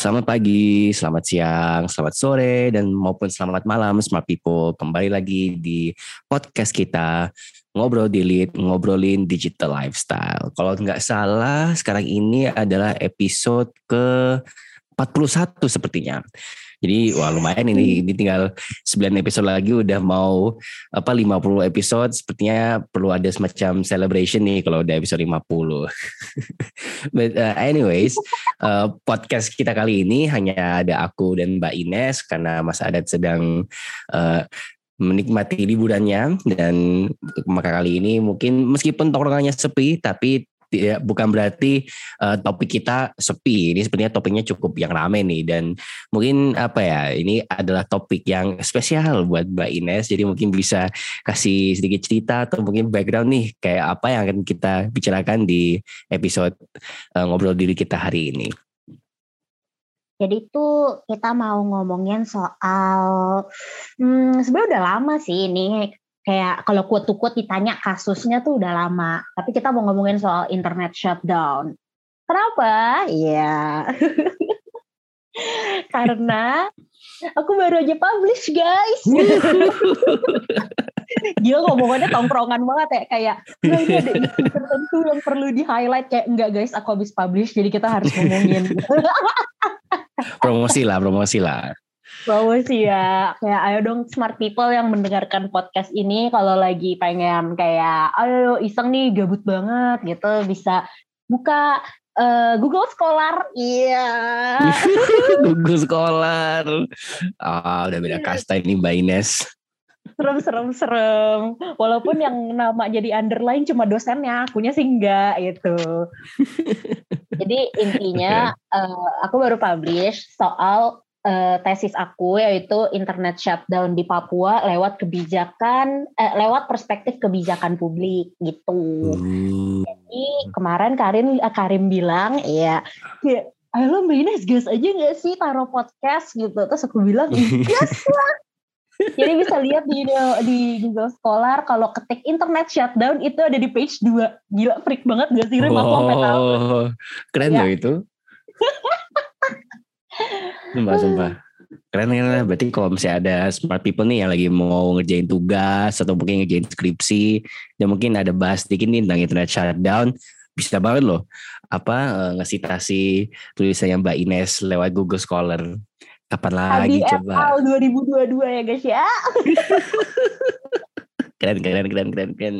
Selamat pagi, selamat siang, selamat sore, dan maupun selamat malam smart people. Kembali lagi di podcast kita Ngobrol Delete, ngobrolin digital lifestyle. Kalau nggak salah, sekarang ini adalah episode ke 41 sepertinya. Jadi wah lumayan ini, ini tinggal 9 episode lagi udah mau apa 50 episode sepertinya perlu ada semacam celebration nih kalau udah episode 50. But uh, anyways, uh, podcast kita kali ini hanya ada aku dan Mbak Ines karena Mas Adat sedang uh, menikmati liburannya dan maka kali ini mungkin meskipun tongkrongannya sepi tapi tidak bukan berarti uh, topik kita sepi. Ini sebenarnya topiknya cukup yang rame nih dan mungkin apa ya ini adalah topik yang spesial buat Mbak Ines. Jadi mungkin bisa kasih sedikit cerita atau mungkin background nih kayak apa yang akan kita bicarakan di episode uh, ngobrol diri kita hari ini. Jadi itu kita mau ngomongin soal, hmm, sebenarnya udah lama sih ini kayak kalau quote to quote ditanya kasusnya tuh udah lama. Tapi kita mau ngomongin soal internet shutdown. Kenapa? Iya. Karena aku baru aja publish guys. Gila ngomongannya tongkrongan banget ya kayak nggak ini ada isu tertentu yang perlu di highlight kayak enggak guys aku habis publish jadi kita harus ngomongin. promosi lah, promosi lah. Promosi ya, kayak ayo dong smart people yang mendengarkan podcast ini kalau lagi pengen kayak ayo iseng nih gabut banget gitu bisa buka uh, Google Scholar, iya. Yeah. Google Scholar, ah udah beda kasta ini Mbak Ines. Serem, serem, serem. Walaupun yang nama jadi underline cuma dosennya, akunya sih enggak gitu. Jadi intinya uh, aku baru publish soal uh, tesis aku yaitu internet shutdown di Papua lewat kebijakan eh, lewat perspektif kebijakan publik gitu. Hmm. Jadi kemarin Karin eh, Karim bilang ya ya ayo lo Mbak Ines gas aja gak sih taruh podcast gitu. Terus aku bilang gas lah. Jadi bisa lihat di di Google Scholar kalau ketik internet shutdown itu ada di page 2. Gila freak banget gak sih Rim? Oh, sampai tahu. Keren ya. loh itu. Sumpah, sumpah. Keren keren. Berarti kalau misalnya ada smart people nih yang lagi mau ngerjain tugas atau mungkin ngerjain skripsi, dan mungkin ada bahas dikit nih tentang internet shutdown, bisa banget loh apa uh, ngesitasi tulisannya Mbak Ines lewat Google Scholar. Kapan lagi HDFL coba? 2022 ya guys ya. keren keren keren keren keren.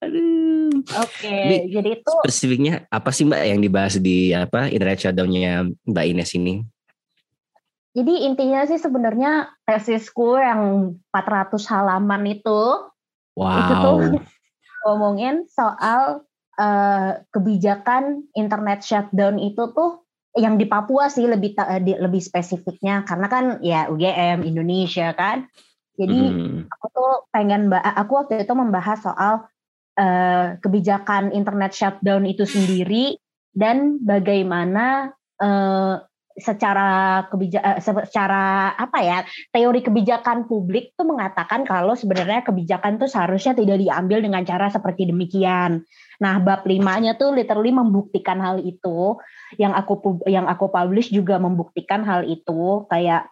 Aduh. Oke, okay, jadi itu spesifiknya apa sih Mbak yang dibahas di apa internet shutdownnya Mbak Ines ini? Jadi intinya sih sebenarnya tesisku yang 400 halaman itu wow. itu tuh ngomongin soal uh, kebijakan internet shutdown itu tuh yang di Papua sih lebih di, lebih spesifiknya karena kan ya UGM Indonesia kan. Jadi hmm. aku tuh pengen aku waktu itu membahas soal uh, kebijakan internet shutdown itu sendiri dan bagaimana uh, secara kebijakan eh, secara apa ya teori kebijakan publik tuh mengatakan kalau sebenarnya kebijakan tuh seharusnya tidak diambil dengan cara seperti demikian. Nah, bab limanya tuh literally membuktikan hal itu. Yang aku yang aku publish juga membuktikan hal itu kayak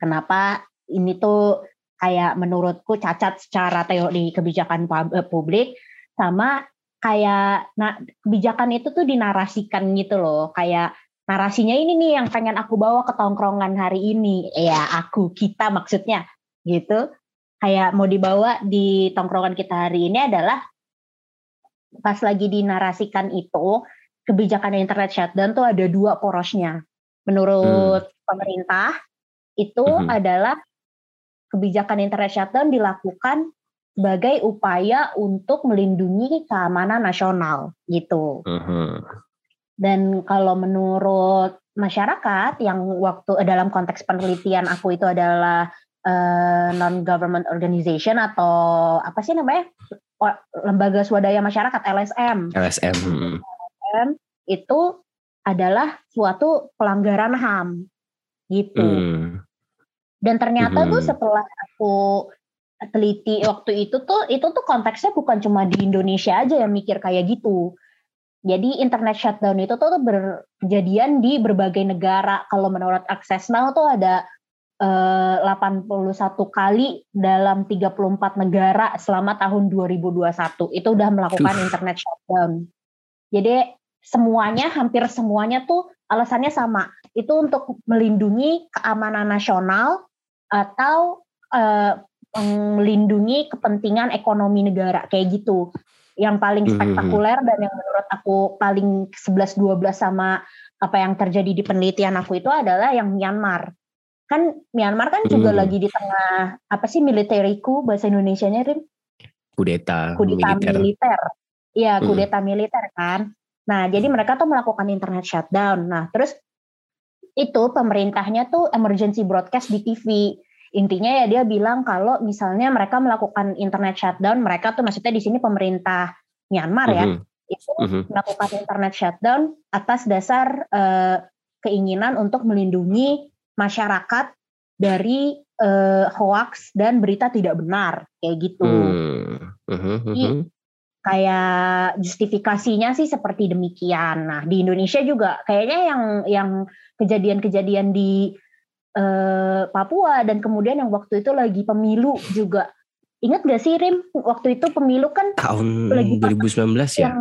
kenapa ini tuh kayak menurutku cacat secara teori kebijakan eh, publik sama kayak nah kebijakan itu tuh dinarasikan gitu loh kayak narasinya ini nih yang pengen aku bawa ke tongkrongan hari ini. Ya, aku, kita maksudnya gitu. Kayak mau dibawa di tongkrongan kita hari ini adalah pas lagi dinarasikan itu, kebijakan internet shutdown tuh ada dua porosnya. Menurut hmm. pemerintah itu hmm. adalah kebijakan internet shutdown dilakukan sebagai upaya untuk melindungi keamanan nasional gitu. Hmm. Dan kalau menurut masyarakat yang waktu dalam konteks penelitian aku itu adalah uh, eh, non government organization atau apa sih namanya lembaga swadaya masyarakat LSM. LSM. LSM itu adalah suatu pelanggaran HAM gitu. Hmm. Dan ternyata hmm. tuh setelah aku teliti waktu itu tuh itu tuh konteksnya bukan cuma di Indonesia aja yang mikir kayak gitu Jadi internet shutdown itu tuh berkejadian di berbagai negara. Kalau menurut Access Now tuh ada eh, 81 kali dalam 34 negara selama tahun 2021. Itu udah melakukan Tuh. internet shutdown. Jadi semuanya hampir semuanya tuh alasannya sama. Itu untuk melindungi keamanan nasional atau eh, melindungi kepentingan ekonomi negara kayak gitu yang paling hmm, hmm, hmm. spektakuler dan yang menurut aku paling 11-12 sama apa yang terjadi di penelitian aku itu adalah yang Myanmar. Kan Myanmar kan juga hmm. lagi di tengah apa sih militariku bahasa Indonesia-nya Rim? Kudeta, kudeta militer. Iya, kudeta militer kan. Nah, jadi mereka tuh melakukan internet shutdown. Nah, terus itu pemerintahnya tuh emergency broadcast di TV. Intinya ya dia bilang kalau misalnya mereka melakukan internet shutdown, mereka tuh maksudnya di sini pemerintah Myanmar ya, mm-hmm. itu mm-hmm. melakukan internet shutdown atas dasar uh, keinginan untuk melindungi masyarakat dari uh, hoax dan berita tidak benar kayak gitu. Mm-hmm. Jadi, kayak justifikasinya sih seperti demikian. Nah di Indonesia juga kayaknya yang yang kejadian-kejadian di eh, Papua dan kemudian yang waktu itu lagi pemilu juga. Ingat gak sih Rim waktu itu pemilu kan tahun lagi 2019 ya? Yang,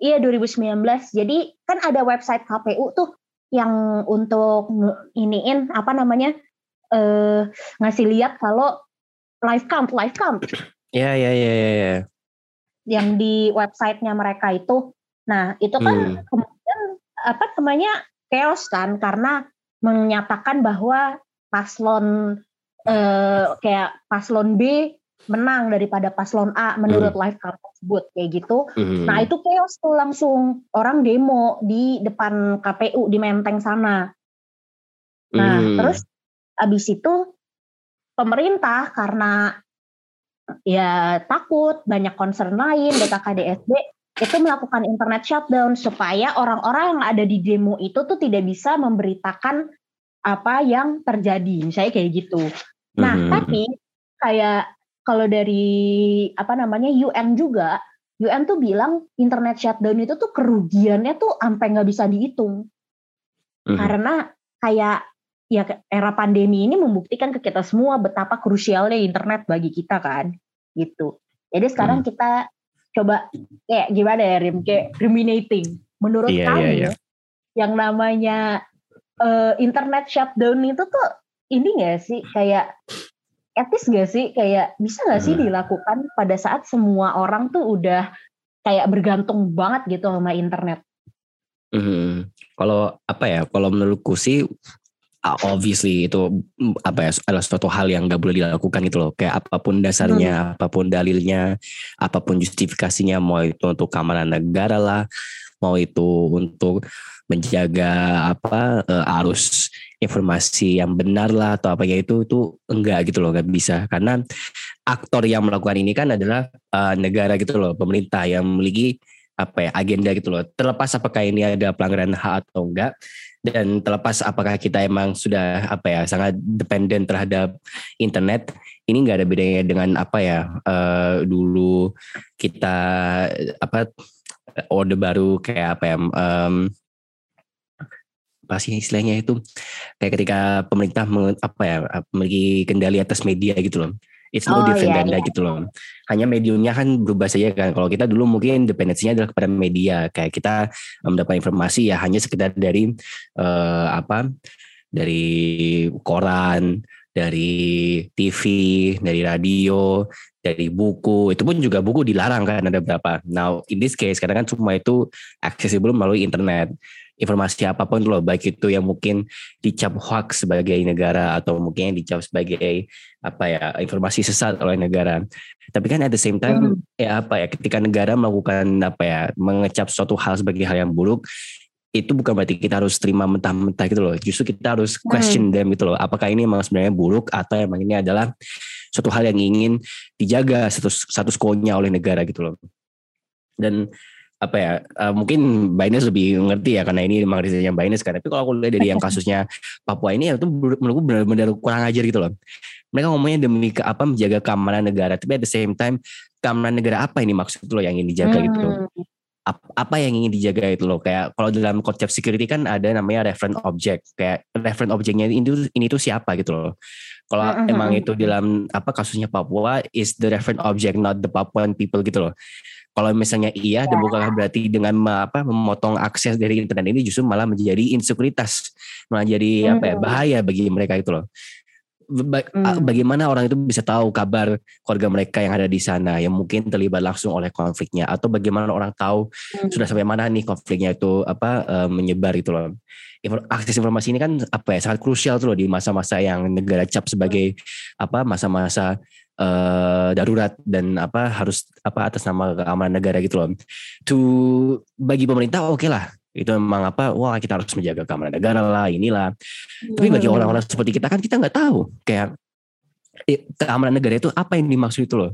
iya 2019. Jadi kan ada website KPU tuh yang untuk iniin apa namanya eh, ngasih lihat kalau live count, live count. Iya iya iya iya. Yang di websitenya mereka itu. Nah itu kan hmm. kemudian apa namanya chaos kan karena menyatakan bahwa paslon eh, kayak paslon B menang daripada paslon A menurut hmm. live count tersebut kayak gitu. Hmm. Nah itu chaos tuh langsung orang demo di depan KPU di Menteng sana. Nah hmm. terus abis itu pemerintah karena ya takut banyak concern lain BKKDSB itu melakukan internet shutdown supaya orang-orang yang ada di demo itu tuh tidak bisa memberitakan apa yang terjadi misalnya kayak gitu. Nah, mm-hmm. tapi kayak kalau dari apa namanya UN juga, UN tuh bilang internet shutdown itu tuh kerugiannya tuh sampai nggak bisa dihitung. Mm-hmm. Karena kayak ya era pandemi ini membuktikan ke kita semua betapa krusialnya internet bagi kita kan, gitu. Jadi sekarang mm. kita coba kayak gimana ya Rim kayak ruminating menurut yeah, kamu yeah, yeah. yang namanya uh, internet shutdown itu tuh ini gak sih kayak etis gak sih kayak bisa gak sih hmm. dilakukan pada saat semua orang tuh udah kayak bergantung banget gitu sama internet hmm. kalau apa ya kalau menurutku sih obviously itu mm, apa ya adalah suatu hal yang gak boleh dilakukan gitu loh kayak apa pun dasarnya hmm. apa pun dalilnya apa pun justifikasinya mau itu untuk keamanan negara lah mau itu untuk menjaga apa uh, arus informasi yang benar lah atau apa ya itu itu enggak gitu loh nggak bisa karena aktor yang melakukan ini kan adalah uh, negara gitu loh pemerintah yang memiliki apa ya agenda gitu loh. Terlepas apakah ini ada pelanggaran hak atau enggak dan terlepas apakah kita emang sudah apa ya sangat dependen terhadap internet ini nggak ada bedanya dengan apa ya uh, dulu kita apa orde baru kayak apa ya um, apa sih istilahnya itu? Kayak ketika pemerintah apa ya memiliki kendali atas media gitu loh It's no oh, different iya, iya. gitu loh. Hanya mediumnya kan berubah saja kan. Kalau kita dulu mungkin dependensinya adalah kepada media. Kayak kita mendapat informasi ya hanya sekedar dari uh, apa? Dari koran, dari TV, dari radio, dari buku. Itu pun juga buku dilarang kan ada berapa. Now in this case kadang kan semua itu accessible melalui internet informasi apa pun loh baik itu yang mungkin dicap hoax sebagai negara atau mungkin yang dicap sebagai apa ya informasi sesat oleh negara tapi kan at the same time hmm. ya apa ya ketika negara melakukan apa ya mengecap suatu hal sebagai hal yang buruk itu bukan berarti kita harus terima mentah-mentah gitu loh justru kita harus hmm. question hmm. them gitu loh apakah ini memang sebenarnya buruk atau emang ini adalah suatu hal yang ingin dijaga status status quo-nya oleh negara gitu loh dan apa ya uh, mungkin Binance lebih ngerti ya karena ini memang risetnya Binance kan tapi kalau aku lihat dari yang kasusnya Papua ini ya itu menurutku benar-benar kurang ajar gitu loh mereka ngomongnya demi ke apa menjaga keamanan negara tapi at the same time keamanan negara apa ini maksud lo yang ingin dijaga hmm. gitu loh apa yang ingin dijaga itu loh. Kayak kalau dalam konsep security kan ada namanya reference object. Kayak reference objectnya ini ini tuh siapa gitu loh. Kalau mm-hmm. emang itu dalam apa kasusnya Papua is the reference object not the Papuan people gitu loh. Kalau misalnya iya dan bukan berarti dengan apa memotong akses dari internet ini justru malah menjadi insekuritas. Malah jadi apa ya bahaya bagi mereka itu loh hmm. bagaimana orang itu bisa tahu kabar keluarga mereka yang ada di sana yang mungkin terlibat langsung oleh konfliknya atau bagaimana orang tahu hmm. sudah sampai mana nih konfliknya itu apa uh, menyebar itu loh akses informasi ini kan apa ya sangat krusial tuh loh di masa-masa yang negara cap sebagai apa masa-masa uh, darurat dan apa harus apa atas nama keamanan negara gitu loh. To bagi pemerintah oke okay lah itu memang apa wah kita harus menjaga keamanan negara lah inilah tapi bagi hmm. orang-orang seperti kita kan kita nggak tahu kayak keamanan negara itu apa yang dimaksud itu loh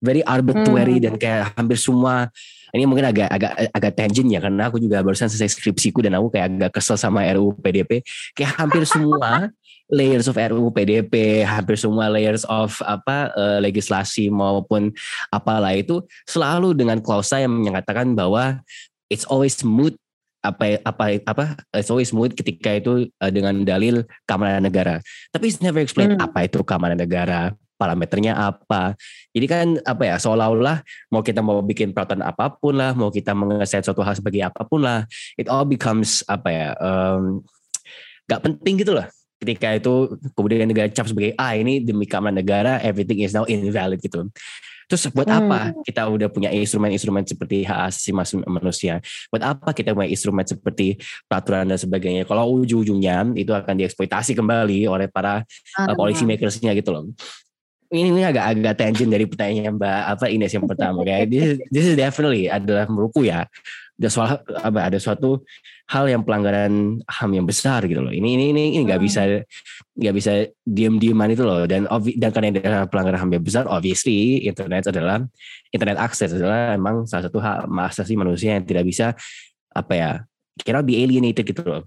very arbitrary hmm. dan kayak hampir semua ini mungkin agak agak agak tangent ya karena aku juga barusan selesai skripsiku dan aku kayak agak kesel sama RUU PDP kayak hampir semua layers of RUU PDP hampir semua layers of apa uh, legislasi maupun apalah itu selalu dengan klausa yang menyatakan bahwa it's always smooth apa apa apa it's always smooth ketika itu uh, dengan dalil keamanan negara. Tapi it's never explain hmm. apa itu keamanan negara, parameternya apa. Jadi kan apa ya seolah-olah mau kita mau bikin peraturan apa pun lah, mau kita mengeset suatu hal sebagai apa pun lah, it all becomes apa ya um, gak penting gitu lah. Ketika itu kemudian negara cap sebagai ah ini demi keamanan negara, everything is now invalid gitu. Terus buat hmm. apa kita udah punya instrumen-instrumen seperti hak asasi manusia? Buat apa kita punya instrumen seperti peraturan dan sebagainya? Kalau ujung-ujungnya itu akan dieksploitasi kembali oleh para uh, uh, policy makersnya gitu loh ini, ini agak agak tangent dari pertanyaan Mbak apa Ines yang pertama kayak this, this is definitely adalah menurutku ya ada soal apa ada suatu hal yang pelanggaran ham yang besar gitu loh. Ini ini ini ini nggak hmm. bisa nggak bisa diam diaman itu loh. Dan dan karena ada pelanggaran ham yang besar, obviously internet adalah internet akses adalah emang salah satu hak asasi manusia yang tidak bisa apa ya kira be alienated gitu loh.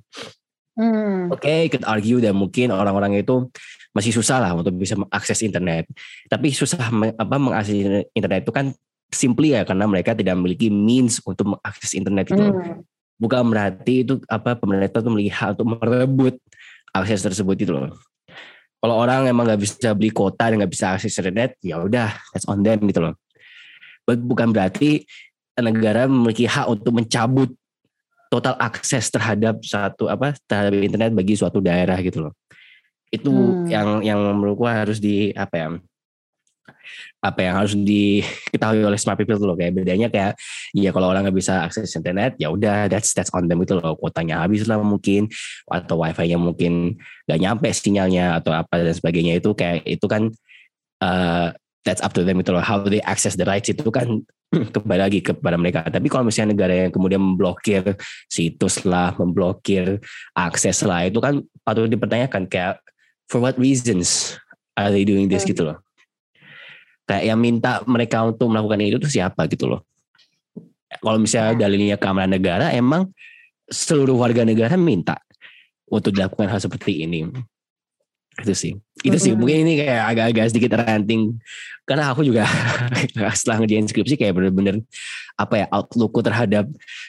Hmm. Oke, okay, could argue dan mungkin orang-orang itu masih susah lah untuk bisa mengakses internet. Tapi susah apa mengakses internet itu kan simply ya karena mereka tidak memiliki means untuk mengakses internet itu. Hmm. Bukan berarti itu apa pemerintah itu melihat untuk merebut akses tersebut itu loh. Kalau orang emang nggak bisa beli kota dan nggak bisa akses internet, ya udah, that's on them gitu loh. Bukan berarti negara memiliki hak untuk mencabut total akses terhadap satu apa terhadap internet bagi suatu daerah gitu loh. Itu hmm. yang yang menurutku harus di apa ya apa yang harus diketahui oleh smart people tuh loh kayak bedanya kayak ya kalau orang nggak bisa akses internet ya udah that's that's on them itu loh kuotanya habis lah mungkin atau wifi-nya mungkin nggak nyampe sinyalnya atau apa dan sebagainya itu kayak itu kan uh, that's up to them itu loh how they access the rights itu kan kembali lagi kepada mereka. Tapi kalau misalnya negara yang kemudian memblokir situs lah, memblokir akses lah, itu kan patut dipertanyakan kayak for what reasons are they doing this hmm. gitu loh kayak yang minta mereka untuk melakukan itu tuh siapa gitu loh. Kalau misalnya ya. dalilnya keamanan negara emang seluruh warga negara minta untuk dilakukan hal seperti ini. Itu sih. Itu sih. Mungkin ini kayak agak-agak sedikit ranting. Karena aku juga setelah ngerjain skripsi kayak bener-bener apa ya outlookku terhadap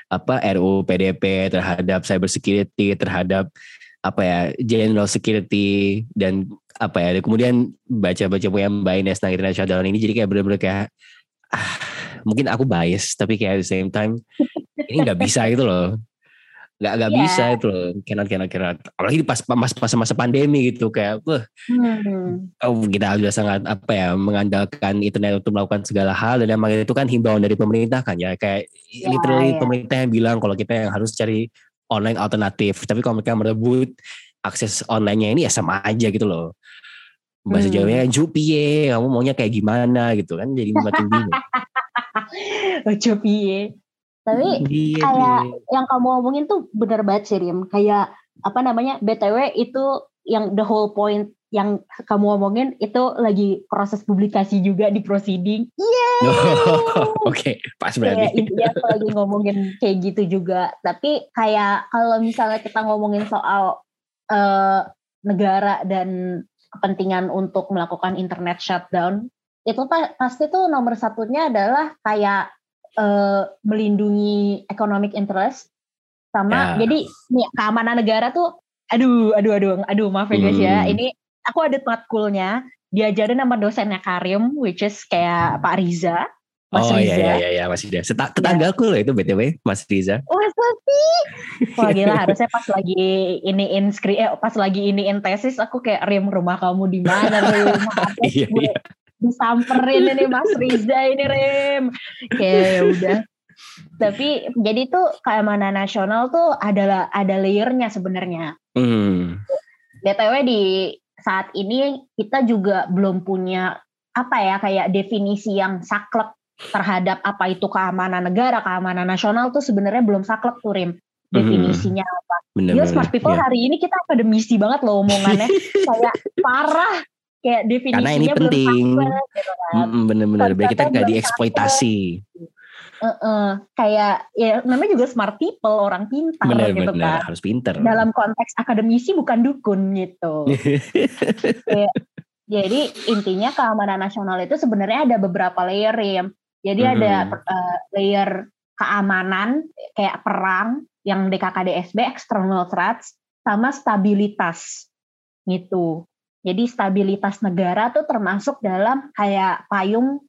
apa RUU PDP terhadap cyber security terhadap apa ya general security dan apa ya kemudian baca-baca punya Mbak Ines tentang shutdown ini jadi kayak bener-bener kayak ah, mungkin aku bias tapi kayak at the same time ini nggak bisa gitu loh nggak nggak yeah. bisa itu loh cannot cannot cannot apalagi pas pas pas masa pandemi gitu kayak wah hmm. oh, kita sudah sangat apa ya mengandalkan internet untuk melakukan segala hal dan emang itu kan himbauan dari pemerintah kan ya kayak yeah, literally yeah. pemerintah yang bilang kalau kita yang harus cari online alternatif. Tapi kalau mereka merebut akses online-nya ini ya sama aja gitu loh. Bahasa hmm. Jawanya jupie kamu maunya kayak gimana? gitu kan jadi makin bingung oh, jupie. Tapi iya, kayak iya. yang kamu ngomongin tuh benar banget sih Rim. Kayak apa namanya BTW itu yang the whole point yang kamu ngomongin itu lagi proses publikasi juga di proceeding. Yeay. Oke, okay, pas berarti. Iya, aku lagi ngomongin kayak gitu juga. Tapi kayak kalau misalnya kita ngomongin soal uh, negara dan kepentingan untuk melakukan internet shutdown, itu pasti tuh nomor satunya adalah kayak uh, melindungi economic interest sama ya. jadi nih keamanan negara tuh aduh aduh aduh aduh maaf ya guys ya hmm. ini aku ada matkulnya diajarin sama dosennya Karim which is kayak Pak Riza Mas oh iya, Riza. iya iya iya Mas Riza. Seta, tetanggaku loh itu BTW Mas Riza. Oh sih. Wah gila harusnya pas lagi ini inskrip eh pas lagi ini in tesis aku kayak Rim rumah kamu di mana Rim? iya, iya. Disamperin ini Mas Riza ini Rim. Kayak ya udah. Tapi jadi tuh keamanan nasional tuh adalah ada layernya sebenarnya. Hmm. BTW di saat ini kita juga belum punya apa ya kayak definisi yang saklek terhadap apa itu keamanan negara, keamanan nasional tuh sebenarnya belum saklek tuh Rim. Definisinya hmm. apa. Bener, Yo smart people yeah. hari ini kita akademisi banget loh omongannya. kayak parah. Kayak definisinya Karena ini penting. gitu kan. Bener-bener. Biar kita nggak dieksploitasi. Uh, uh, kayak ya namanya juga smart people orang pintar bener, gitu bener, kan harus pintar dalam konteks akademisi bukan dukun gitu kayak, jadi intinya keamanan nasional itu sebenarnya ada beberapa layer ya jadi hmm. ada uh, layer keamanan kayak perang yang DKKDSB external threats sama stabilitas gitu. Jadi stabilitas negara tuh termasuk dalam kayak payung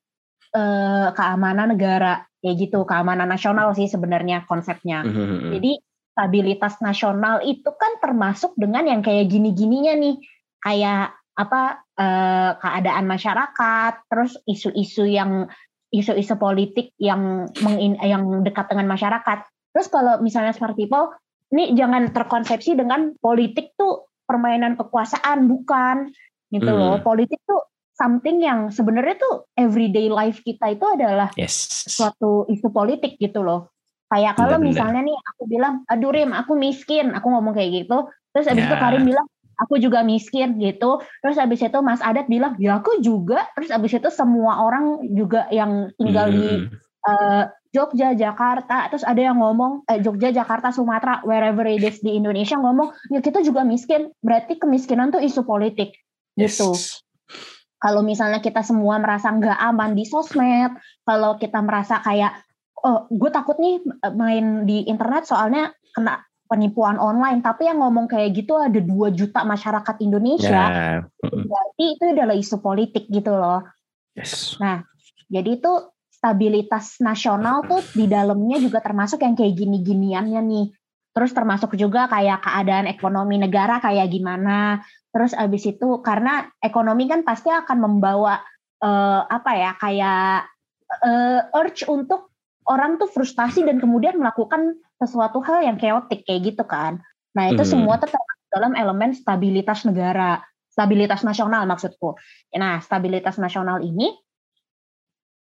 uh, keamanan negara kayak gitu, keamanan nasional sih sebenarnya konsepnya. Mm-hmm. Jadi stabilitas nasional itu kan termasuk dengan yang kayak gini-gininya nih, kayak apa uh, keadaan masyarakat, terus isu-isu yang isu-isu politik yang mengin, yang dekat dengan masyarakat. Terus kalau misalnya smart people, ini jangan terkonsepsi dengan politik tuh permainan kekuasaan bukan gitu loh. Hmm. Politik tuh something yang sebenarnya tuh everyday life kita itu adalah yes. suatu isu politik gitu loh. Kayak kalau misalnya nih aku bilang, aduh Rim, aku miskin, aku ngomong kayak gitu. Terus abis yeah. itu ya. Karim bilang, aku juga miskin gitu. Terus abis itu Mas Adat bilang, ya aku juga. Terus abis itu semua orang juga yang tinggal hmm. di uh, Jogja, Jakarta, terus ada yang ngomong eh, Jogja, Jakarta, Sumatera, wherever it is di Indonesia ngomong, ya kita juga miskin. Berarti kemiskinan tuh isu politik gitu. Kalau misalnya kita semua merasa nggak aman di sosmed, kalau kita merasa kayak, oh gue takut nih main di internet soalnya kena penipuan online, tapi yang ngomong kayak gitu ada dua juta masyarakat Indonesia, yeah. berarti itu adalah isu politik gitu loh. Yes. Nah, jadi itu stabilitas nasional tuh di dalamnya juga termasuk yang kayak gini-giniannya nih. Terus termasuk juga kayak keadaan ekonomi negara kayak gimana. Terus abis itu karena ekonomi kan pasti akan membawa uh, apa ya kayak uh, urge untuk orang tuh frustasi dan kemudian melakukan sesuatu hal yang keotik kayak gitu kan. Nah itu hmm. semua tetap dalam elemen stabilitas negara, stabilitas nasional maksudku. Nah stabilitas nasional ini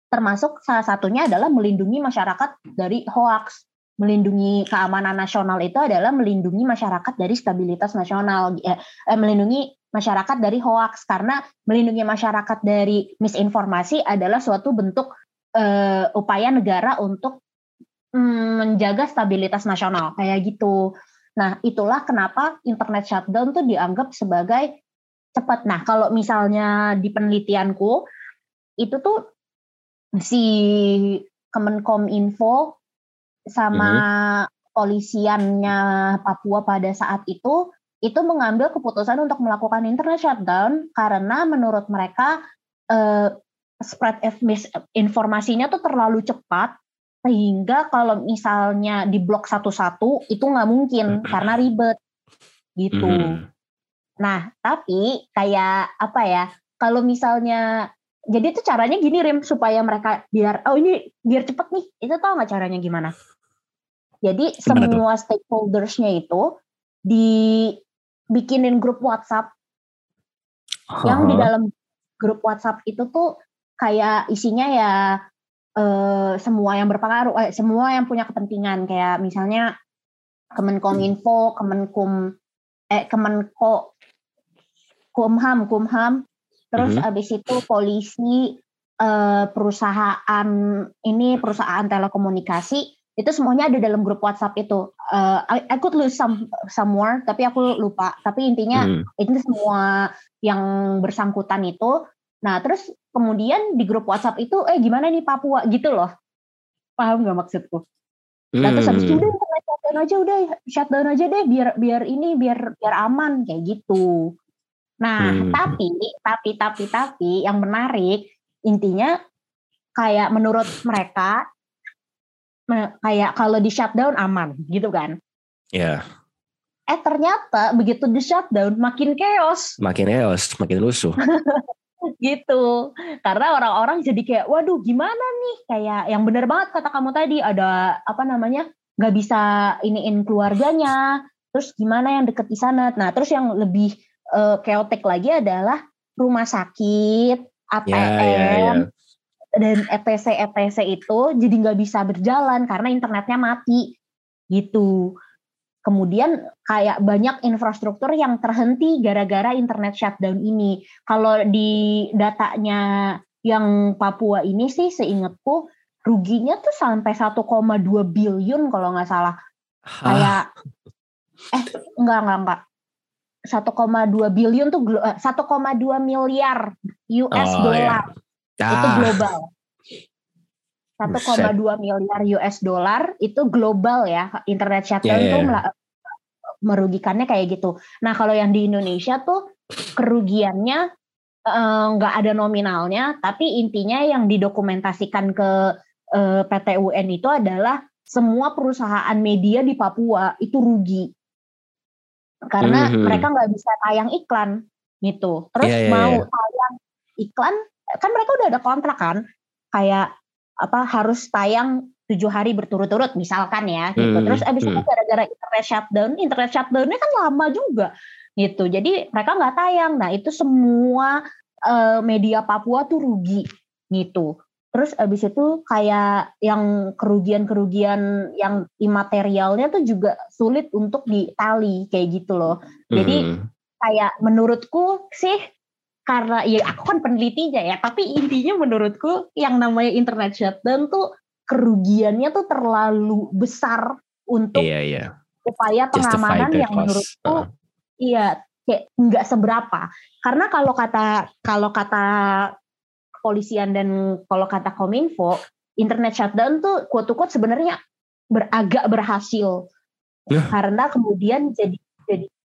termasuk salah satunya adalah melindungi masyarakat dari hoax. Melindungi keamanan nasional itu adalah melindungi masyarakat dari stabilitas nasional, eh, eh, melindungi masyarakat dari hoax karena melindungi masyarakat dari misinformasi adalah suatu bentuk eh, upaya negara untuk mm, menjaga stabilitas nasional kayak gitu. Nah, itulah kenapa internet shutdown tuh dianggap sebagai cepat. Nah, kalau misalnya di penelitianku itu tuh si Kemenkom Info sama mm-hmm. polisiannya Papua pada saat itu itu mengambil keputusan untuk melakukan internet shutdown karena menurut mereka eh, spread informasinya tuh terlalu cepat sehingga kalau misalnya di blok satu-satu itu nggak mungkin karena ribet gitu. Hmm. Nah, tapi kayak apa ya? Kalau misalnya jadi itu caranya gini Rim supaya mereka biar oh ini biar cepet nih. Itu tau nggak caranya gimana? Jadi gimana semua tuh? stakeholdersnya itu dibikinin grup WhatsApp. Uh yang di dalam grup WhatsApp itu tuh kayak isinya ya uh, semua yang berpengaruh, eh, semua yang punya kepentingan. Kayak misalnya Kemenkominfo, Kemenkum, eh Kemenko, Kumham, Kumham, terus mm-hmm. abis itu polisi, uh, perusahaan ini perusahaan telekomunikasi itu semuanya ada dalam grup WhatsApp itu. Uh, I, I could lose some somewhere, tapi aku lupa. Tapi intinya mm. ini semua yang bersangkutan itu Nah, terus kemudian di grup WhatsApp itu, eh gimana nih Papua gitu loh. paham nggak maksudku nah terus habis itu udah internet shutdown aja udah shutdown aja deh biar biar ini biar biar aman kayak gitu nah Hmm. tapi tapi tapi tapi yang menarik intinya kayak menurut mereka me- kayak kalau di shutdown aman gitu kan? Ya, eh ternyata begitu di shutdown makin chaos. Makin chaos, makin rusuh. gitu. Karena orang-orang jadi kayak waduh gimana nih? Kayak yang benar banget kata kamu tadi ada apa namanya nggak bisa iniin keluarganya. Terus gimana yang deket di sana? Nah terus yang lebih chaotic lagi adalah rumah sakit ATM Ya, ya, ya. Dan ETC ETC itu jadi nggak bisa berjalan karena internetnya mati gitu. Kemudian kayak banyak infrastruktur yang terhenti gara-gara internet shutdown ini. Kalau di datanya yang Papua ini sih seingatku ruginya tuh sampai 1,2 billion kalau nggak salah. Hah? Kayak eh enggak enggak enggak. 1,2 billion tuh glo- eh, 1,2 miliar US Oh, dollar ya. itu Ah, global. 1,2 miliar US dollar itu global ya internet shutdown tuh ya. mela- merugikannya kayak gitu. Nah kalau yang di Indonesia tuh kerugiannya eh, nggak ada nominalnya, tapi intinya yang didokumentasikan ke eh, PT UN itu adalah semua perusahaan media di Papua itu rugi karena Mhm. mereka nggak bisa tayang iklan gitu. Terus Iya, iya, mau tayang iklan kan mereka udah ada kontrak kan, kayak apa harus tayang tujuh hari berturut-turut misalkan ya gitu. Hmm, Terus abis itu hmm. gara-gara internet shutdown, internet shutdownnya kan lama juga gitu. Jadi mereka nggak tayang. Nah itu semua eh, media Papua tuh rugi gitu. Terus abis itu kayak yang kerugian-kerugian yang imaterialnya tuh juga sulit untuk ditali kayak gitu loh. Jadi Hmm. kayak menurutku sih karena ya aku kan penelitinya ya, tapi intinya menurutku yang namanya internet shutdown tuh kerugiannya tuh terlalu besar untuk Iya, iya. upaya pengamanan yang cost. menurutku Ah. iya kayak nggak seberapa. Karena kalau kata kalau kata kepolisian dan kalau kata Kominfo, internet shutdown tuh quote sebenarnya beragak berhasil. Yah. Karena kemudian jadi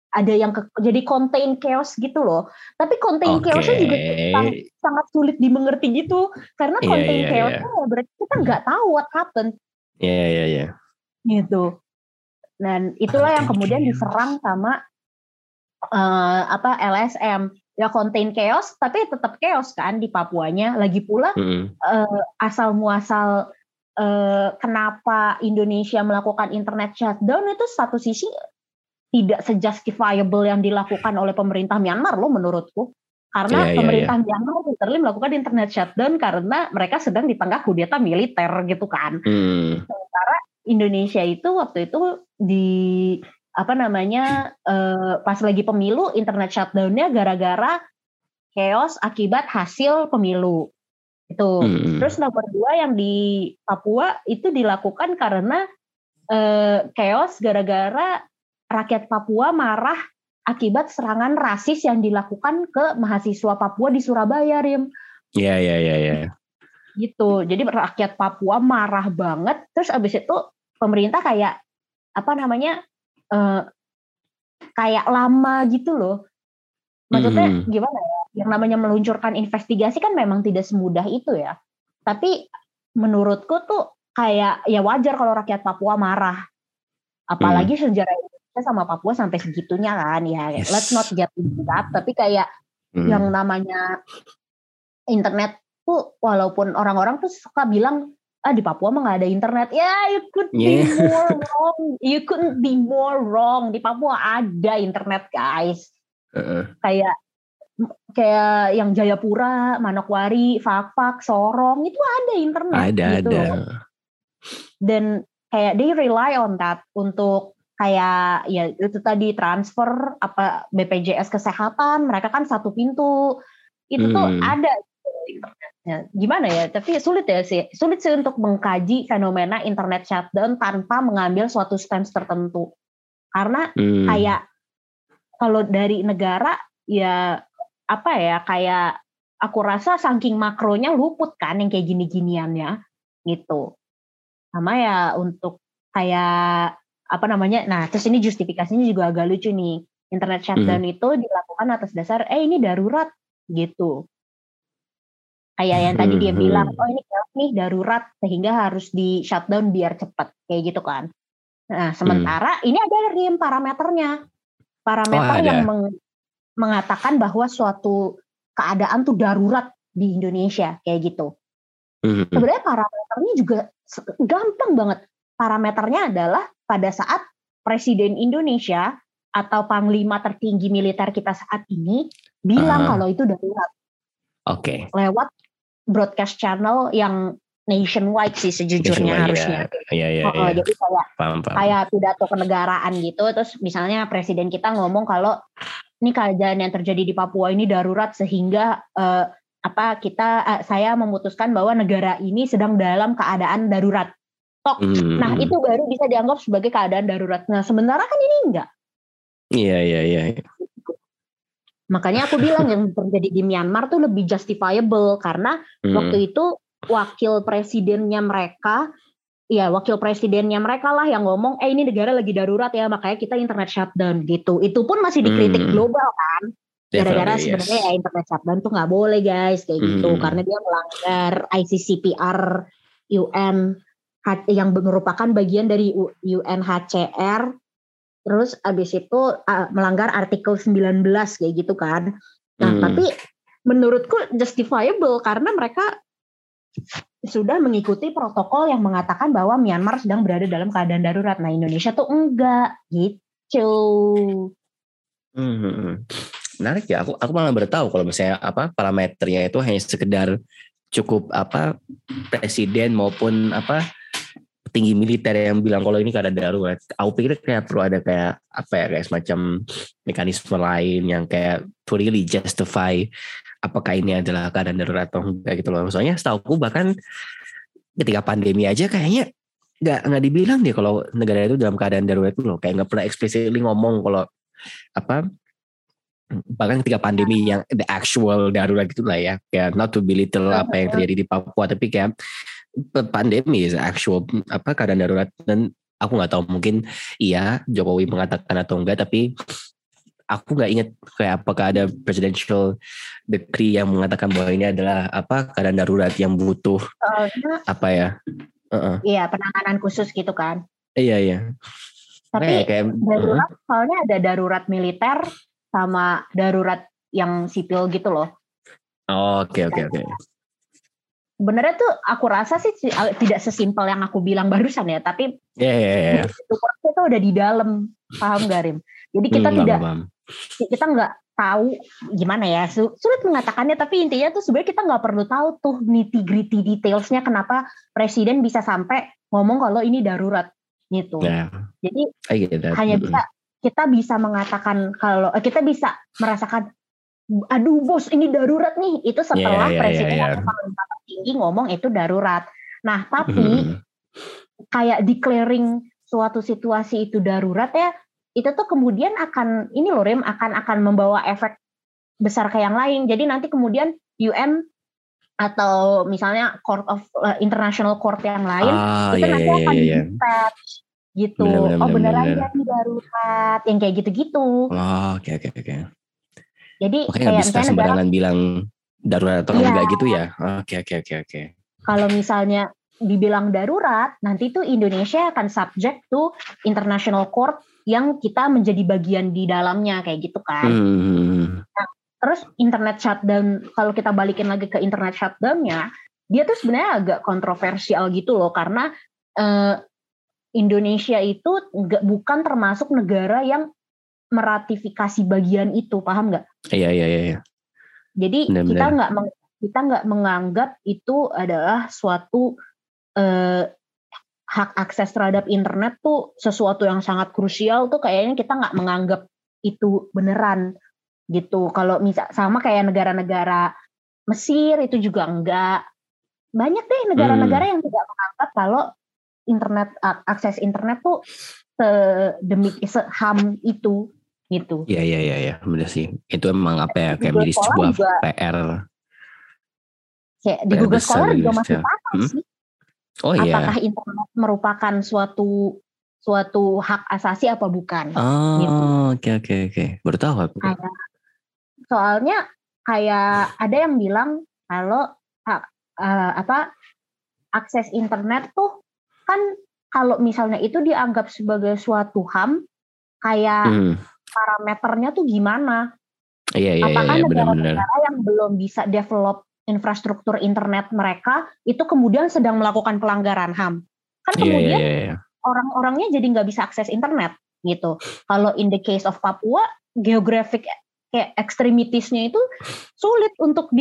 ada yang ke, jadi contain chaos gitu loh. Tapi contain Oke. chaosnya juga sangat, sangat sulit dimengerti gitu. Karena Iya, contain iya, chaosnya ya berarti kita nggak tahu what happened Iya, iya, iya. gitu. Dan itulah yang kemudian diserang sama eh, apa LSM ya contain chaos tapi tetap chaos kan di Papuanya. Lagi pula Mm-mm. eh, asal muasal eh, kenapa Indonesia melakukan internet shutdown itu satu sisi tidak sejustifiable yang dilakukan oleh pemerintah Myanmar loh menurutku. Karena Iya, iya, pemerintah Myanmar literally melakukan internet shutdown karena mereka sedang di tengah kudeta militer gitu kan. Hmm. Indonesia itu waktu itu di apa namanya eh, pas lagi pemilu internet shutdownnya gara-gara chaos akibat hasil pemilu itu. Mm-mm. Terus nomor dua yang di Papua itu dilakukan karena eh, chaos gara-gara rakyat Papua marah akibat serangan rasis yang dilakukan ke mahasiswa Papua di Surabaya, Rim Iya, iya, iya, iya. gitu. Jadi rakyat Papua marah banget. Terus abis itu pemerintah kayak apa namanya eh, kayak lama gitu loh. Maksudnya Mhm. gimana ya? Yang namanya meluncurkan investigasi kan memang tidak semudah itu ya. Tapi menurutku tuh kayak ya wajar kalau rakyat Papua marah. Apalagi sejarah Indonesia sama Papua sampai segitunya kan ya. Yes. Let's not get into that. Tapi kayak Hmm. yang namanya internet tuh walaupun orang-orang tuh suka bilang ah di Papua mah nggak ada internet ya you could be Yeah. more wrong you couldn't be more wrong di Papua ada internet guys Heeh. kayak kayak yang Jayapura, Manokwari, Fakfak, Sorong itu ada internet Ada, gitu ada. Dan kayak they rely on that untuk kayak ya itu tadi transfer apa BPJS kesehatan mereka kan satu pintu. Itu tuh Hmm. ada. Gitu internetnya gimana ya tapi sulit ya sih. Sulit sih untuk mengkaji fenomena internet shutdown tanpa mengambil suatu stance tertentu. Karena Hmm. kayak kalau dari negara ya apa ya kayak aku rasa saking makronya luput kan yang kayak gini-giniannya gitu. Sama ya untuk kayak apa namanya nah terus ini justifikasinya juga agak lucu nih internet shutdown hmm. itu dilakukan atas dasar eh ini darurat gitu kayak yang tadi dia hmm. bilang oh ini nih darurat sehingga harus di shutdown biar cepat kayak gitu kan nah sementara hmm. ini ada rim parameternya parameter oh, yang meng, mengatakan bahwa suatu keadaan tuh darurat di Indonesia kayak gitu hmm. sebenarnya parameternya juga gampang banget parameternya adalah pada saat Presiden Indonesia atau panglima tertinggi militer kita saat ini bilang uh, kalau itu darurat. Oke. Okay. Lewat broadcast channel yang nationwide sih sejujurnya harusnya. Iya, iya, iya. Jadi kayak paham, paham. kayak pidato kenegaraan gitu. Terus misalnya presiden kita ngomong kalau ini keadaan yang terjadi di Papua ini darurat sehingga uh, apa kita uh, saya memutuskan bahwa negara ini sedang dalam keadaan darurat. Tok. Hmm. Nah itu baru bisa dianggap sebagai keadaan darurat. Nah sementara kan ini enggak. Iya iya iya. Makanya aku bilang yang terjadi di Myanmar tuh lebih justifiable karena hmm. waktu itu wakil presidennya mereka ya wakil presidennya mereka lah yang ngomong eh ini negara lagi darurat ya makanya kita internet shutdown gitu. Itu pun masih dikritik hmm. global kan. Gara-gara sebenarnya yes. ya internet shutdown tuh nggak boleh guys kayak gitu. hmm. gitu karena dia melanggar ICCPR UN yang merupakan bagian dari UNHCR terus abis itu uh, melanggar artikel 19 kayak gitu kan. Nah, hmm. tapi menurutku justifiable karena mereka sudah mengikuti protokol yang mengatakan bahwa Myanmar sedang berada dalam keadaan darurat. Nah, Indonesia tuh enggak gitu. Hmm. Menarik ya. Aku aku malah baru tahu kalau misalnya apa parameternya itu hanya sekedar cukup apa presiden maupun apa tinggi militer yang bilang kalau ini keadaan darurat. Aku pikir kayak perlu ada kayak apa ya kayak semacam mekanisme lain yang kayak to really justify apakah ini adalah keadaan darurat atau enggak gitu loh. Soalnya setahu aku bahkan ketika pandemi aja kayaknya nggak nggak dibilang deh kalau negara itu dalam keadaan darurat itu loh. Kayak nggak pernah explicitly ngomong kalau apa bahkan ketika pandemi yang the actual darurat gitu lah ya kayak not to belittle apa yang terjadi di Papua tapi kayak pandemi is actual apa keadaan darurat. Dan aku nggak tahu mungkin iya Jokowi mengatakan atau enggak tapi aku nggak ingat kayak apakah ada presidential decree yang mengatakan bahwa ini adalah apa keadaan darurat yang butuh uh, apa ya? Uh-uh. iya penanganan khusus gitu kan. Iya iya. Tapi kayak, kayak darurat uh, soalnya ada darurat militer sama darurat yang sipil gitu loh. Oke oke oke sebenarnya tuh aku rasa sih tidak sesimpel yang aku bilang barusan ya, tapi yeah, yeah, yeah. itu udah di dalam, paham Garim? Jadi kita hmm, tidak, paham. kita nggak tahu gimana ya, sulit mengatakannya, tapi intinya tuh sebenarnya kita nggak perlu tahu tuh nitty gritty detailsnya kenapa presiden bisa sampai ngomong kalau ini darurat gitu. Yeah. Jadi hanya bisa kita bisa mengatakan kalau eh, kita bisa merasakan aduh bos ini darurat nih. Itu setelah yeah, yeah, presiden yeah, yeah. atau tinggi ngomong itu darurat. Nah tapi hmm. kayak declaring suatu situasi itu darurat ya itu tuh kemudian akan ini loh rem akan akan membawa efek besar ke yang lain. Jadi nanti kemudian UN atau misalnya court of uh, international court yang lain ah, itu yeah, nanti yeah, akan yeah, yeah. gitu. Bener, bener, oh beneran jadi darurat. Yang kayak gitu-gitu. Oh oke oke oke jadi Makanya kayak bisa sembarangan negara, bilang darurat atau iya. enggak gitu ya. Oke oke oke oke. Kalau misalnya dibilang darurat, nanti tuh Indonesia akan subject to international court yang kita menjadi bagian di dalamnya kayak gitu kan. Hmm. Nah, terus internet shutdown, kalau kita balikin lagi ke internet shutdownnya, dia tuh sebenarnya agak kontroversial gitu loh karena eh, Indonesia itu enggak bukan termasuk negara yang meratifikasi bagian itu, paham nggak? Iya iya iya. iya. Jadi benar, kita nggak kita nggak menganggap itu adalah suatu eh, hak akses terhadap internet tuh sesuatu yang sangat krusial tuh kayaknya kita nggak menganggap itu beneran gitu. Kalau misal sama kayak negara-negara Mesir itu juga enggak. Banyak deh negara-negara hmm. yang tidak menganggap kalau internet akses internet tuh sedemik seham itu gitu. Iya iya iya ya, benar sih. Itu emang apa ya kayak menjadi sebuah juga, PR. Kayak di PR Google Scholar juga masih sama hmm? sih. Oh iya. apakah internet merupakan suatu suatu hak asasi apa bukan? Oh, oke oke oke. Baru tahu aku. Soalnya kayak ada yang bilang kalau eh, apa akses internet tuh kan kalau misalnya itu dianggap sebagai suatu ham, kayak Hmm. Parameternya tuh gimana? Iya iya iya Apakah iya, benar-benar. negara-negara yang belum bisa develop infrastruktur internet mereka itu kemudian sedang melakukan pelanggaran HAM? Kan Iya iya kemudian iya. iya. orang-orangnya jadi nggak bisa akses internet gitu. Kalau in the case of Papua, geographic kayak ekstremitisnya itu sulit untuk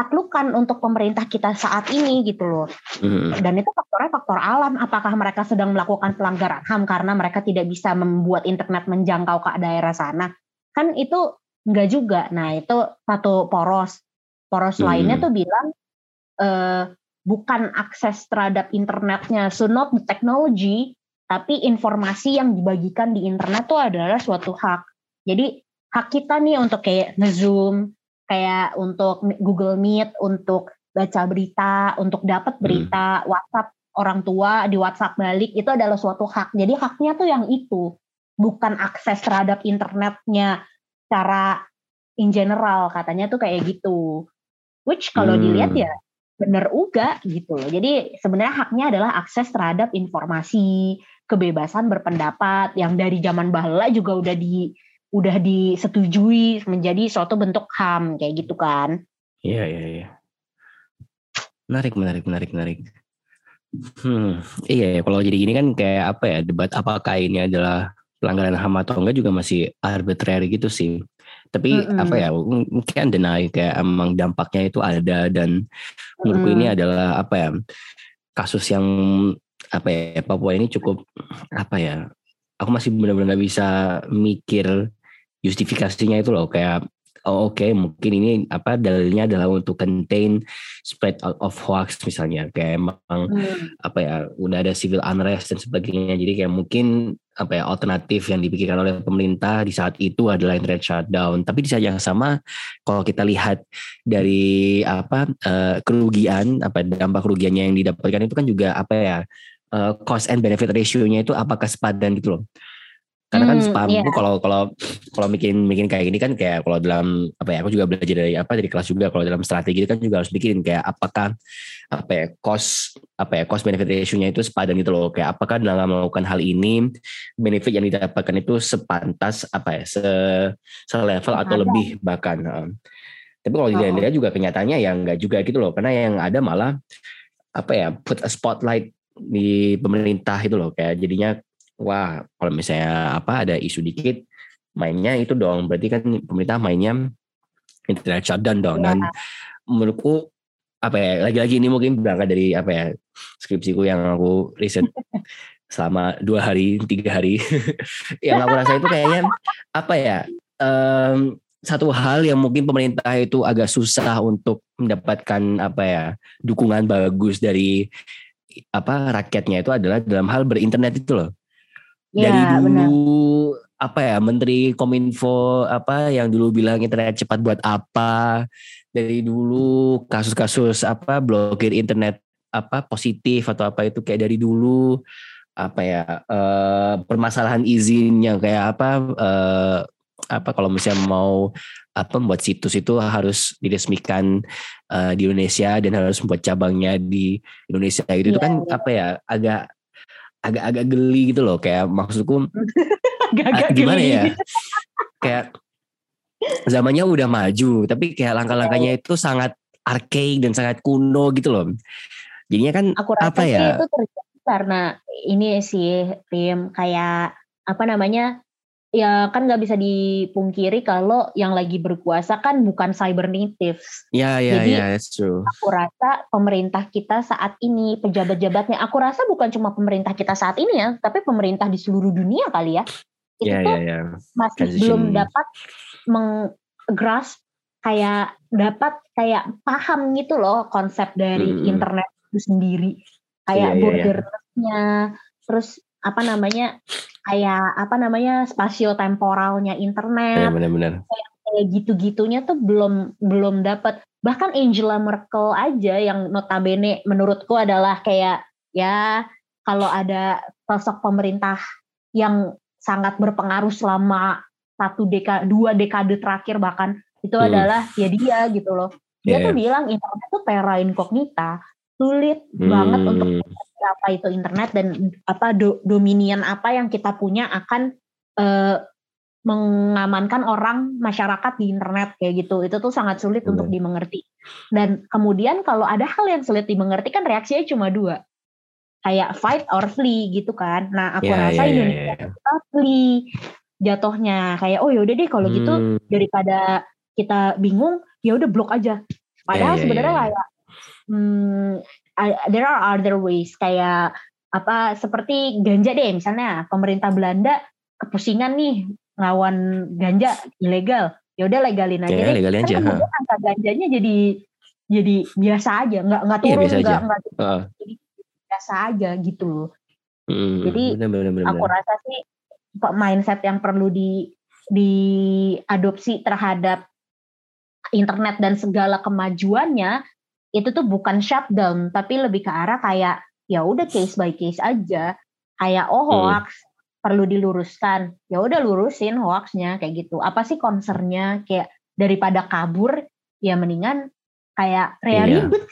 ditaklukkan untuk pemerintah kita saat ini gitu loh. Hmm. Dan itu faktornya faktor alam. Apakah mereka sedang melakukan pelanggaran HAM karena mereka tidak bisa membuat internet menjangkau ke daerah sana? Kan itu enggak juga. Nah itu satu poros. Poros Hmm. lainnya tuh bilang eh, bukan akses terhadap internetnya, so not the technology, tapi informasi yang dibagikan di internet tuh adalah suatu hak. Jadi hak kita nih untuk kayak nge-zoom, kayak untuk Google Meet, untuk baca berita, untuk dapat Hmm. berita, WhatsApp orang tua di WhatsApp balik itu adalah suatu hak. Jadi haknya tuh yang itu, bukan akses terhadap internetnya secara in general katanya tuh kayak gitu. Which kalau Hmm. dilihat ya bener uga gitu loh. Jadi sebenarnya haknya adalah akses terhadap informasi, kebebasan berpendapat yang dari zaman bahla juga udah di udah disetujui menjadi suatu bentuk HAM kayak gitu kan. Iya iya iya. Menarik menarik menarik menarik. Hmm, iya ya, kalau jadi gini kan kayak apa ya debat apakah ini adalah pelanggaran HAM atau enggak juga masih arbitrary gitu sih. Tapi Mm-mm. apa ya mungkin deny kayak emang dampaknya itu ada dan menurutku ini Mm. adalah apa ya kasus yang apa ya Papua ini cukup apa ya aku masih benar-benar nggak bisa mikir justifikasinya itu loh kayak oh oke mungkin ini apa dalilnya adalah untuk contain spread out of hoax misalnya kayak emang Hmm. apa ya udah ada civil unrest dan sebagainya. Jadi kayak mungkin apa ya alternatif yang dipikirkan oleh pemerintah di saat itu adalah internet shutdown. Tapi di saat yang sama kalau kita lihat dari apa eh, kerugian apa dampak kerugiannya yang didapatkan itu kan juga apa ya eh, cost and benefit ratio-nya itu apakah sepadan gitu loh karena kan Hmm, sepahamku iya. kalau kalau kalau bikin bikin kayak gini kan kayak kalau dalam apa ya aku juga belajar dari apa dari kelas juga kalau dalam strategi kan juga harus bikin kayak apakah apa ya cost apa ya cost benefit ratio-nya itu sepadan gitu loh kayak apakah dalam melakukan hal ini benefit yang didapatkan itu sepantas apa ya se selevel atau Sepadan. lebih bahkan tapi kalau Oh. dilihat juga kenyataannya ya enggak juga gitu loh karena yang ada malah apa ya put a spotlight di pemerintah itu loh kayak jadinya wah kalau misalnya apa ada isu dikit mainnya itu dong. Berarti kan pemerintah mainnya internet shutdown dong. Dan Iya. menurutku apa ya lagi-lagi ini mungkin berangkat dari apa ya skripsiku yang aku riset selama dua hari tiga hari. Yang aku rasa itu kayaknya apa ya em, satu hal yang mungkin pemerintah itu agak susah untuk mendapatkan apa ya dukungan bagus dari apa rakyatnya itu adalah dalam hal berinternet itu loh Iya, dari dulu benar. apa ya menteri kominfo apa yang dulu bilang internet cepat buat apa dari dulu kasus-kasus apa blokir internet apa positif atau apa itu kayak dari dulu apa ya eh, permasalahan izin yang kayak apa eh, apa kalau misalnya mau apa membuat situs itu harus diresmikan eh, di Indonesia dan harus membuat cabangnya di Indonesia itu, itu Iya, kan iya. apa ya agak agak-agak geli gitu loh kayak maksudku Agak-agak Ah, gimana geli. ya? Kayak zamannya udah maju tapi kayak langkah-langkahnya itu sangat archaic dan sangat kuno gitu loh. Jadinya kan Aku rasa apa sih ya? itu terjadi karena ini sih tim kayak apa namanya ya kan nggak bisa dipungkiri kalau yang lagi berkuasa kan bukan cyber natives. ya ya Jadi- ya that's true Aku rasa pemerintah kita saat ini pejabat-jabatnya, aku rasa bukan cuma pemerintah kita saat ini ya, tapi pemerintah di seluruh dunia kali ya. Itu ya tuh ya ya masih Transition. belum dapat menggrasp kayak dapat kayak paham gitu loh konsep dari Mm-mm. internet itu sendiri kayak Iya, iya, iya. borderless-nya terus apa namanya kayak apa namanya spasio temporalnya ya internet benar-benar kayak gitu-gitunya tuh belum belum dapat bahkan Angela Merkel aja yang notabene menurutku adalah kayak ya kalau ada sosok pemerintah yang sangat berpengaruh selama satu dekade dua dekade terakhir bahkan itu hmm. adalah ya dia gitu loh dia yeah. tuh bilang internet tuh terra incognita sulit hmm. banget untuk apa itu internet dan apa do, dominion apa yang kita punya akan uh, mengamankan orang masyarakat di internet kayak gitu itu tuh sangat sulit hmm. untuk dimengerti dan kemudian kalau ada hal yang sulit dimengerti kan reaksinya cuma dua kayak fight or flee gitu kan nah aku yeah, rasa yeah, Indonesia yeah, yeah. kita flee jatuhnya kayak oh yaudah deh kalau gitu hmm. gitu daripada kita bingung ya udah blok aja padahal yeah, yeah, sebenarnya yeah, yeah. kayak hmm, there are other ways kayak apa seperti ganja deh misalnya pemerintah Belanda kepusingan nih ngelawan ganja ilegal. Ya udah legalin aja ya, legalin aja kan angka ganjanya jadi jadi biasa aja. Nggak nggak iya, turun iya, nggak nggak uh. jadi biasa aja gitu loh. Hmm, jadi bener, bener, bener, aku rasa sih mindset yang perlu di diadopsi terhadap internet dan segala kemajuannya itu tuh bukan shutdown tapi lebih ke arah kayak ya udah case by case aja. Kayak oh hmm. hoax hmm perlu diluruskan. Ya udah lurusin hoaxnya kayak gitu. Apa sih concernnya? Kayak daripada kabur ya mendingan kayak rea iya. ribet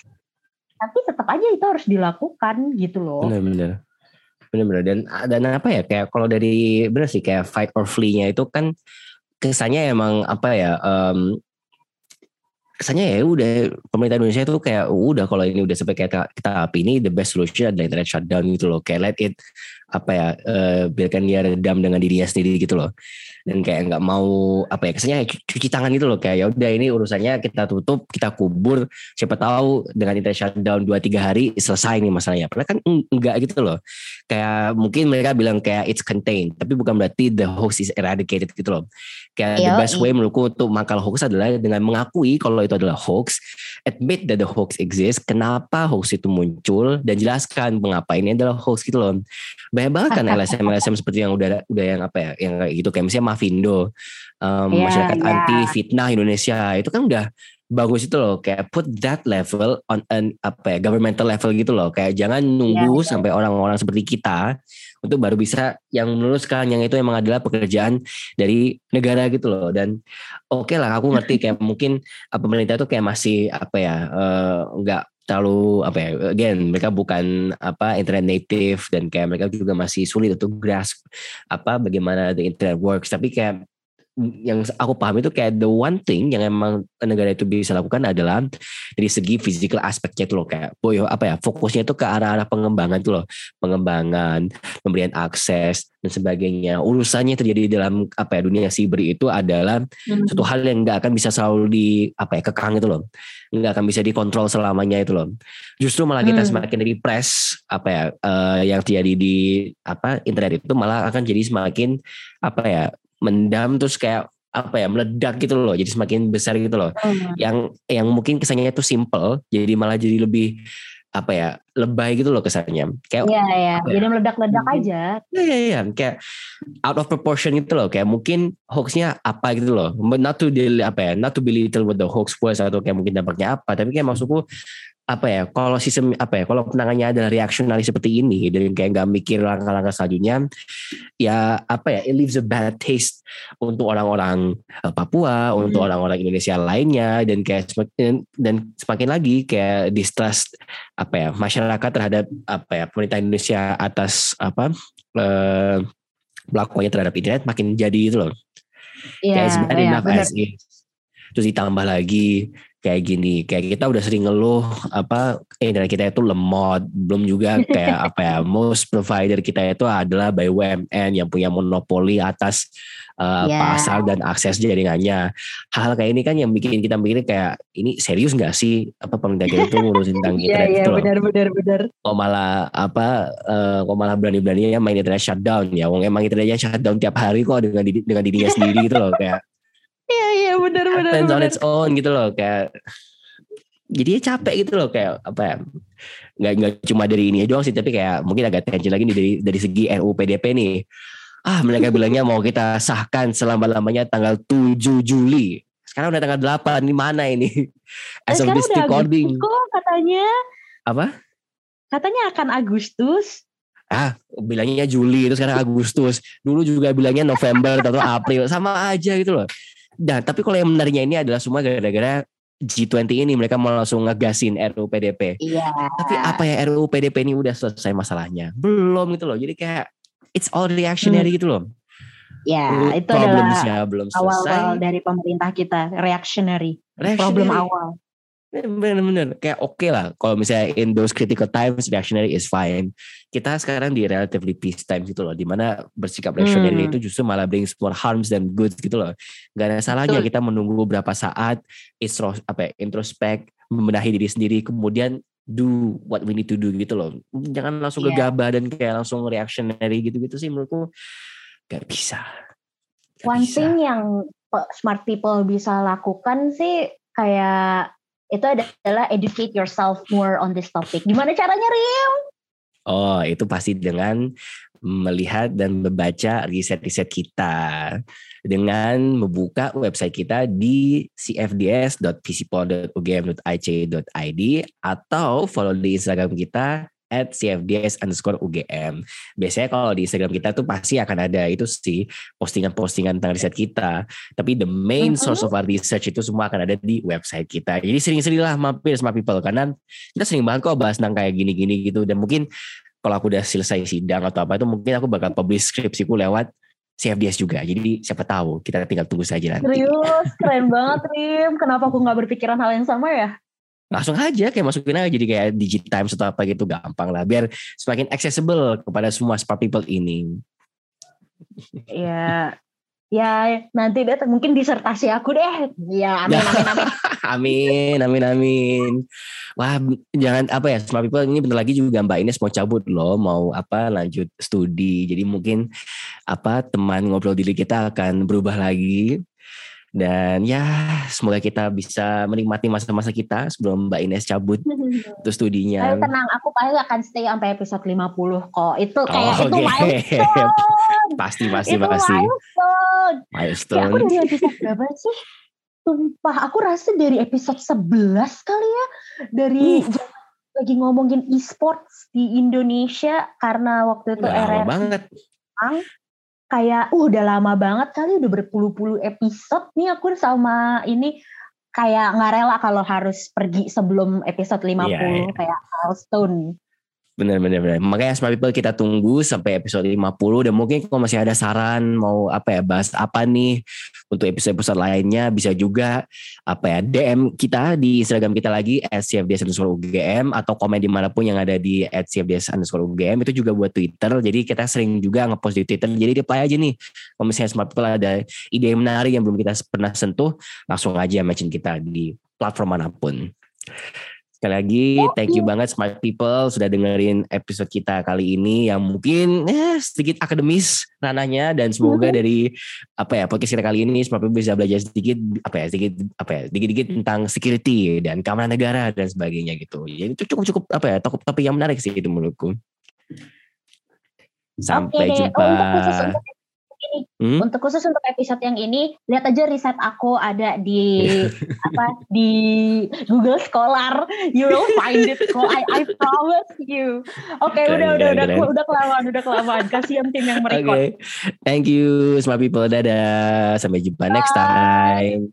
tapi tetap aja itu harus dilakukan gitu loh. Benar-benar benar-benar dan dan apa ya kayak kalau dari benar sih kayak fight or flee-nya itu kan kesannya emang apa ya um, kesannya ya udah pemerintah Indonesia itu kayak udah kalau ini udah sampai kayak kita api ini the best solution adalah internet shutdown gitu loh. Kayak let it apa ya uh, biarkan dia redam dengan dirinya sendiri gitu loh. Dan kayak nggak mau apa ya kesannya cuci tangan gitu loh. Kayak ya udah ini urusannya kita tutup kita kubur siapa tahu dengan internet shutdown dua tiga hari selesai nih masalahnya. Padahal kan enggak gitu loh. Kayak mungkin mereka bilang kayak it's contained tapi bukan berarti the hoax is eradicated gitu loh kayak Yo, the best way menurutku untuk mangkal hoax adalah dengan mengakui kalau itu adalah hoax admit that the hoax exists kenapa hoax itu muncul dan jelaskan mengapa ini adalah hoax gitu loh. Banyak banget kan LSM LSM seperti yang udah udah yang apa ya yang kayak gitu. Kayak misalnya Mavindo um, yeah, masyarakat yeah. anti fitnah Indonesia itu kan udah bagus itu loh kayak put that level on an apa ya governmental level gitu loh. Kayak jangan nunggu yeah, yeah. sampai orang-orang seperti kita untuk baru bisa yang meneruskan yang itu emang adalah pekerjaan dari negara gitu loh. Dan oke okay lah aku ngerti kayak mungkin pemerintah itu kayak masih apa ya uh, nggak terlalu apa ya again mereka bukan apa internet native dan kayak mereka juga masih sulit untuk grasp apa bagaimana the internet works. Tapi kayak yang aku paham itu kayak the one thing yang emang negara itu bisa lakukan adalah dari segi physical aspeknya itu loh kayak boy apa ya fokusnya itu ke arah-arah pengembangan itu loh pengembangan pemberian akses dan sebagainya urusannya terjadi dalam apa ya dunia siber itu adalah hmm. satu hal yang nggak akan bisa selalu di apa ya kekang itu loh nggak akan bisa dikontrol selamanya itu loh justru malah kita hmm. semakin press apa ya uh, yang terjadi di apa internet itu malah akan jadi semakin apa ya mendam terus kayak apa ya meledak gitu loh jadi semakin besar gitu loh. Hmm. yang yang mungkin kesannya itu simple jadi malah jadi lebih apa ya lebay gitu loh kesannya. Kayak iya iya. ya, jadi meledak-ledak aja. Iya iya ya. kayak out of proportion gitu loh. Kayak mungkin hoaxnya apa gitu loh. Not to deal apa ya not to belittle what the hoax was atau kayak mungkin dampaknya apa. Tapi kayak maksudku apa ya kalau sistem apa ya kalau penangannya adalah reactionary seperti ini dan kayak nggak mikir langkah-langkah selanjutnya ya apa ya it leaves a bad taste untuk orang-orang eh, Papua hmm. untuk orang-orang Indonesia lainnya dan kayak semakin dan semakin lagi kayak distrust apa ya masyarakat terhadap apa ya pemerintah Indonesia atas apa eh, pelakuannya terhadap internet makin jadi itu loh. Iya, yeah, yeah, benar. Terus ditambah lagi kayak gini kayak kita udah sering ngeluh apa internet kita itu lemot belum juga kayak apa ya most provider kita itu adalah by WMN yang punya monopoli atas uh, yeah. pasar dan akses jaringannya. Hal kayak ini kan yang bikin kita mikir kayak ini serius nggak sih? Apa pemerintah kita itu ngurusin tentang iya, internet yeah, itu loh. benar benar benar. Kok malah apa uh, kok malah berani beraninya main internet shutdown ya? Wong emang internetnya shutdown tiap hari kok dengan dengan dirinya sendiri gitu loh kayak Iya iya benar benar. Happens on its own gitu loh kayak jadi capek gitu loh kayak apa ya nggak nggak cuma dari ini doang sih tapi kayak mungkin agak tension lagi nih dari dari segi RUU PDP nih ah mereka bilangnya mau kita sahkan selama lamanya tanggal 7 Juli Sekarang udah tanggal 8, ini mana ini? As of this recording. Kok katanya? Apa? Katanya akan Agustus. Ah, bilangnya Juli, itu sekarang Agustus. Dulu juga bilangnya November atau April, sama aja gitu loh. Dan tapi kalau yang menariknya ini adalah semua gara-gara G20 ini mereka mau langsung ngegasin RUU PDP. Iya. Tapi apa ya RUU PDP ini udah selesai masalahnya? Belum gitu loh. Jadi kayak it's all reactionary hmm. gitu loh. Ya, itu adalah belum selesai. awal dari pemerintah kita, reactionary. reactionary. Problem awal. Bener-bener kayak oke okay lah kalau misalnya in those critical times reactionary is fine. Kita sekarang di relatively peace time gitu loh, di mana bersikap reactionary hmm. itu justru malah brings more harms than goods gitu loh. Gak ada salahnya Betul. kita menunggu beberapa saat, istro, apa ya, introspek, membenahi diri sendiri, kemudian do what we need to do gitu loh. Jangan langsung yeah. gegabah dan kayak langsung reactionary gitu-gitu sih menurutku gak bisa. Gak One bisa. thing yang smart people bisa lakukan sih kayak itu adalah educate yourself more on this topic. Gimana caranya, Rim? Oh, itu pasti dengan melihat dan membaca riset-riset kita dengan membuka website kita di cfds.pcpol.ugm.ic.id atau follow di Instagram kita at CFDS underscore UGM. Biasanya kalau di Instagram kita tuh pasti akan ada itu sih postingan-postingan tentang riset kita. Tapi the main mm-hmm. source of our research itu semua akan ada di website kita. Jadi sering-sering lah mampir sama people karena kita sering banget kok bahas tentang kayak gini-gini gitu. Dan mungkin kalau aku udah selesai sidang atau apa itu mungkin aku bakal publish skripsiku lewat CFDS juga. Jadi siapa tahu kita tinggal tunggu saja nanti. Serius, keren banget Rim. Kenapa aku nggak berpikiran hal yang sama ya? Langsung aja kayak masukin aja jadi kayak digit times atau apa gitu gampang lah biar semakin accessible kepada semua smart people ini. Ya, ya nanti deh mungkin disertasi aku deh. Ya, amin amin amin. amin amin amin. Wah, jangan apa ya smart people ini bentar lagi juga Mbak Ines mau cabut loh, mau apa lanjut studi. Jadi mungkin apa teman ngobrol diri kita akan berubah lagi dan ya semoga kita bisa menikmati masa-masa kita sebelum Mbak Ines cabut untuk studinya. Ayo tenang, aku paling akan stay sampai episode 50 kok. Itu kayak oh, itu okay. milestone. pasti pasti itu pasti. Milestone. Milestone. Ya, aku dari episode berapa sih? Sumpah, aku rasa dari episode 11 kali ya. Dari uh. lagi ngomongin e-sports di Indonesia karena waktu itu RR banget kayak uh udah lama banget kali udah berpuluh-puluh episode nih aku sama ini kayak nggak rela kalau harus pergi sebelum episode 50 yeah, yeah. kayak milestone Bener bener bener. Makanya Smart People kita tunggu sampai episode 50 dan mungkin kalau masih ada saran mau apa ya bahas apa nih untuk episode-episode lainnya bisa juga apa ya DM kita di Instagram kita lagi @cfds underscore UGM atau komen di mana pun yang ada di @cfds underscore UGM itu juga buat Twitter. Jadi kita sering juga ngepost di Twitter. Jadi reply aja nih kalau misalnya Smart People ada ide yang menarik yang belum kita pernah sentuh langsung aja mention kita di platform mana pun. Sekali lagi, thank you banget smart people sudah dengerin episode kita kali ini yang mungkin eh, sedikit akademis ranahnya dan semoga mm-hmm. dari apa ya podcast kita kali ini smart people bisa belajar sedikit apa ya sedikit apa ya sedikit-sedikit tentang security dan keamanan negara dan sebagainya gitu. Jadi itu cukup cukup apa ya topik topik yang menarik sih itu menurutku. Sampai okay, jumpa. Untuk hmm? untuk khusus untuk episode yang ini lihat aja riset aku ada di apa di Google Scholar. You will find it. Kok I, I promise you. Oke okay, udah udah udah udah udah kelamaan udah kelamaan. Kasihan tim yang merekod. Okay. thank you smart people. Dadah. Sampai jumpa Bye. next time